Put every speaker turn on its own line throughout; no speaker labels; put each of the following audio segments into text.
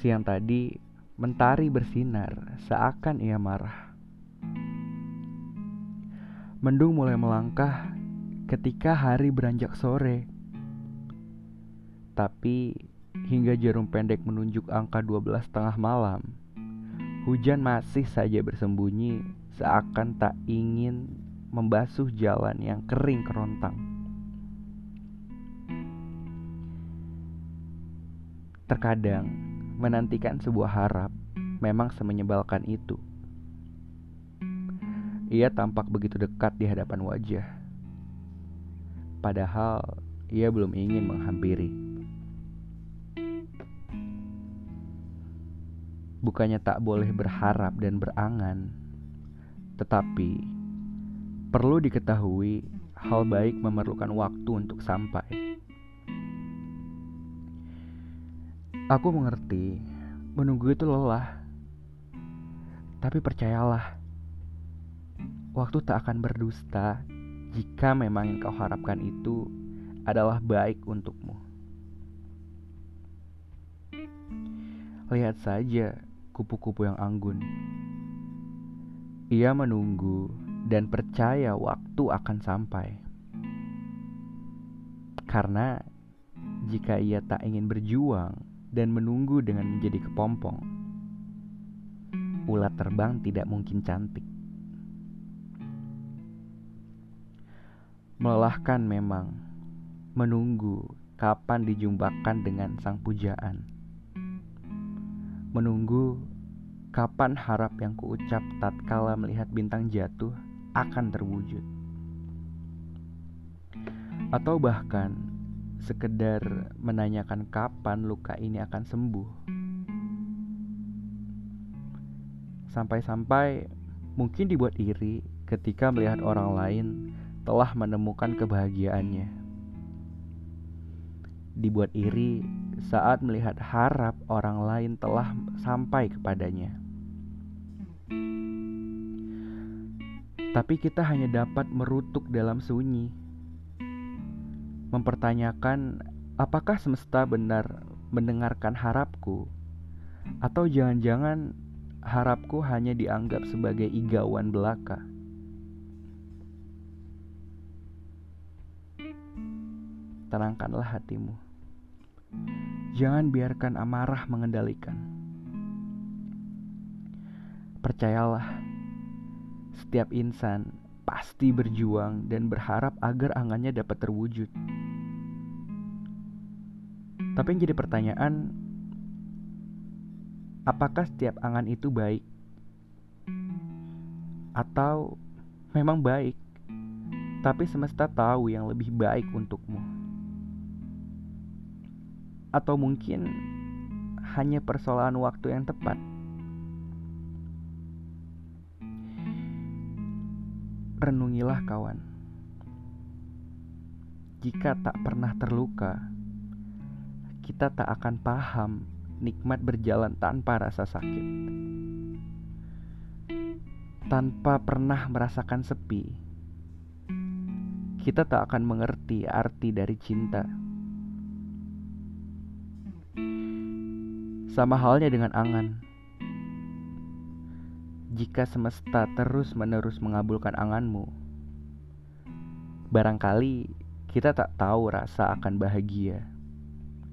Siang tadi, mentari bersinar seakan ia marah. Mendung mulai melangkah ketika hari beranjak sore. Tapi hingga jarum pendek menunjuk angka 12 tengah malam, hujan masih saja bersembunyi seakan tak ingin membasuh jalan yang kering kerontang. Terkadang, menantikan sebuah harap memang semenyebalkan itu. Ia tampak begitu dekat di hadapan wajah. Padahal ia belum ingin menghampiri. Bukannya tak boleh berharap dan berangan, tetapi perlu diketahui hal baik memerlukan waktu untuk sampai. Aku mengerti, menunggu itu lelah. Tapi percayalah, waktu tak akan berdusta jika memang yang kau harapkan itu adalah baik untukmu. Lihat saja kupu-kupu yang anggun. Ia menunggu dan percaya waktu akan sampai. Karena jika ia tak ingin berjuang, dan menunggu dengan menjadi kepompong. Ulat terbang tidak mungkin cantik. Melelahkan memang menunggu kapan dijumpakan dengan sang pujaan. Menunggu kapan harap yang kuucap tatkala melihat bintang jatuh akan terwujud. Atau bahkan sekedar menanyakan kapan luka ini akan sembuh. Sampai-sampai mungkin dibuat iri ketika melihat orang lain telah menemukan kebahagiaannya. Dibuat iri saat melihat harap orang lain telah sampai kepadanya. Tapi kita hanya dapat merutuk dalam sunyi mempertanyakan apakah semesta benar mendengarkan harapku, atau jangan-jangan harapku hanya dianggap sebagai igauan belaka. Tenangkanlah hatimu. Jangan biarkan amarah mengendalikan. Percayalah, setiap insan pasti berjuang dan berharap agar angannya dapat terwujud. Tapi yang jadi pertanyaan, apakah setiap angan itu baik? Atau memang baik, tapi semesta tahu yang lebih baik untukmu? Atau mungkin hanya persoalan waktu yang tepat? Renungilah kawan. Jika tak pernah terluka, kita tak akan paham nikmat berjalan tanpa rasa sakit. Tanpa pernah merasakan sepi, kita tak akan mengerti arti dari cinta. Sama halnya dengan angan jika semesta terus-menerus mengabulkan anganmu, barangkali kita tak tahu rasa akan bahagia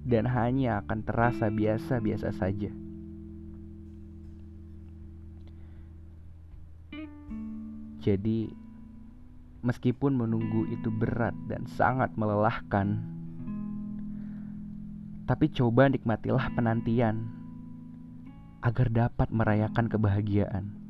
dan hanya akan terasa biasa-biasa saja. Jadi, meskipun menunggu itu berat dan sangat melelahkan, tapi coba nikmatilah penantian agar dapat merayakan kebahagiaan.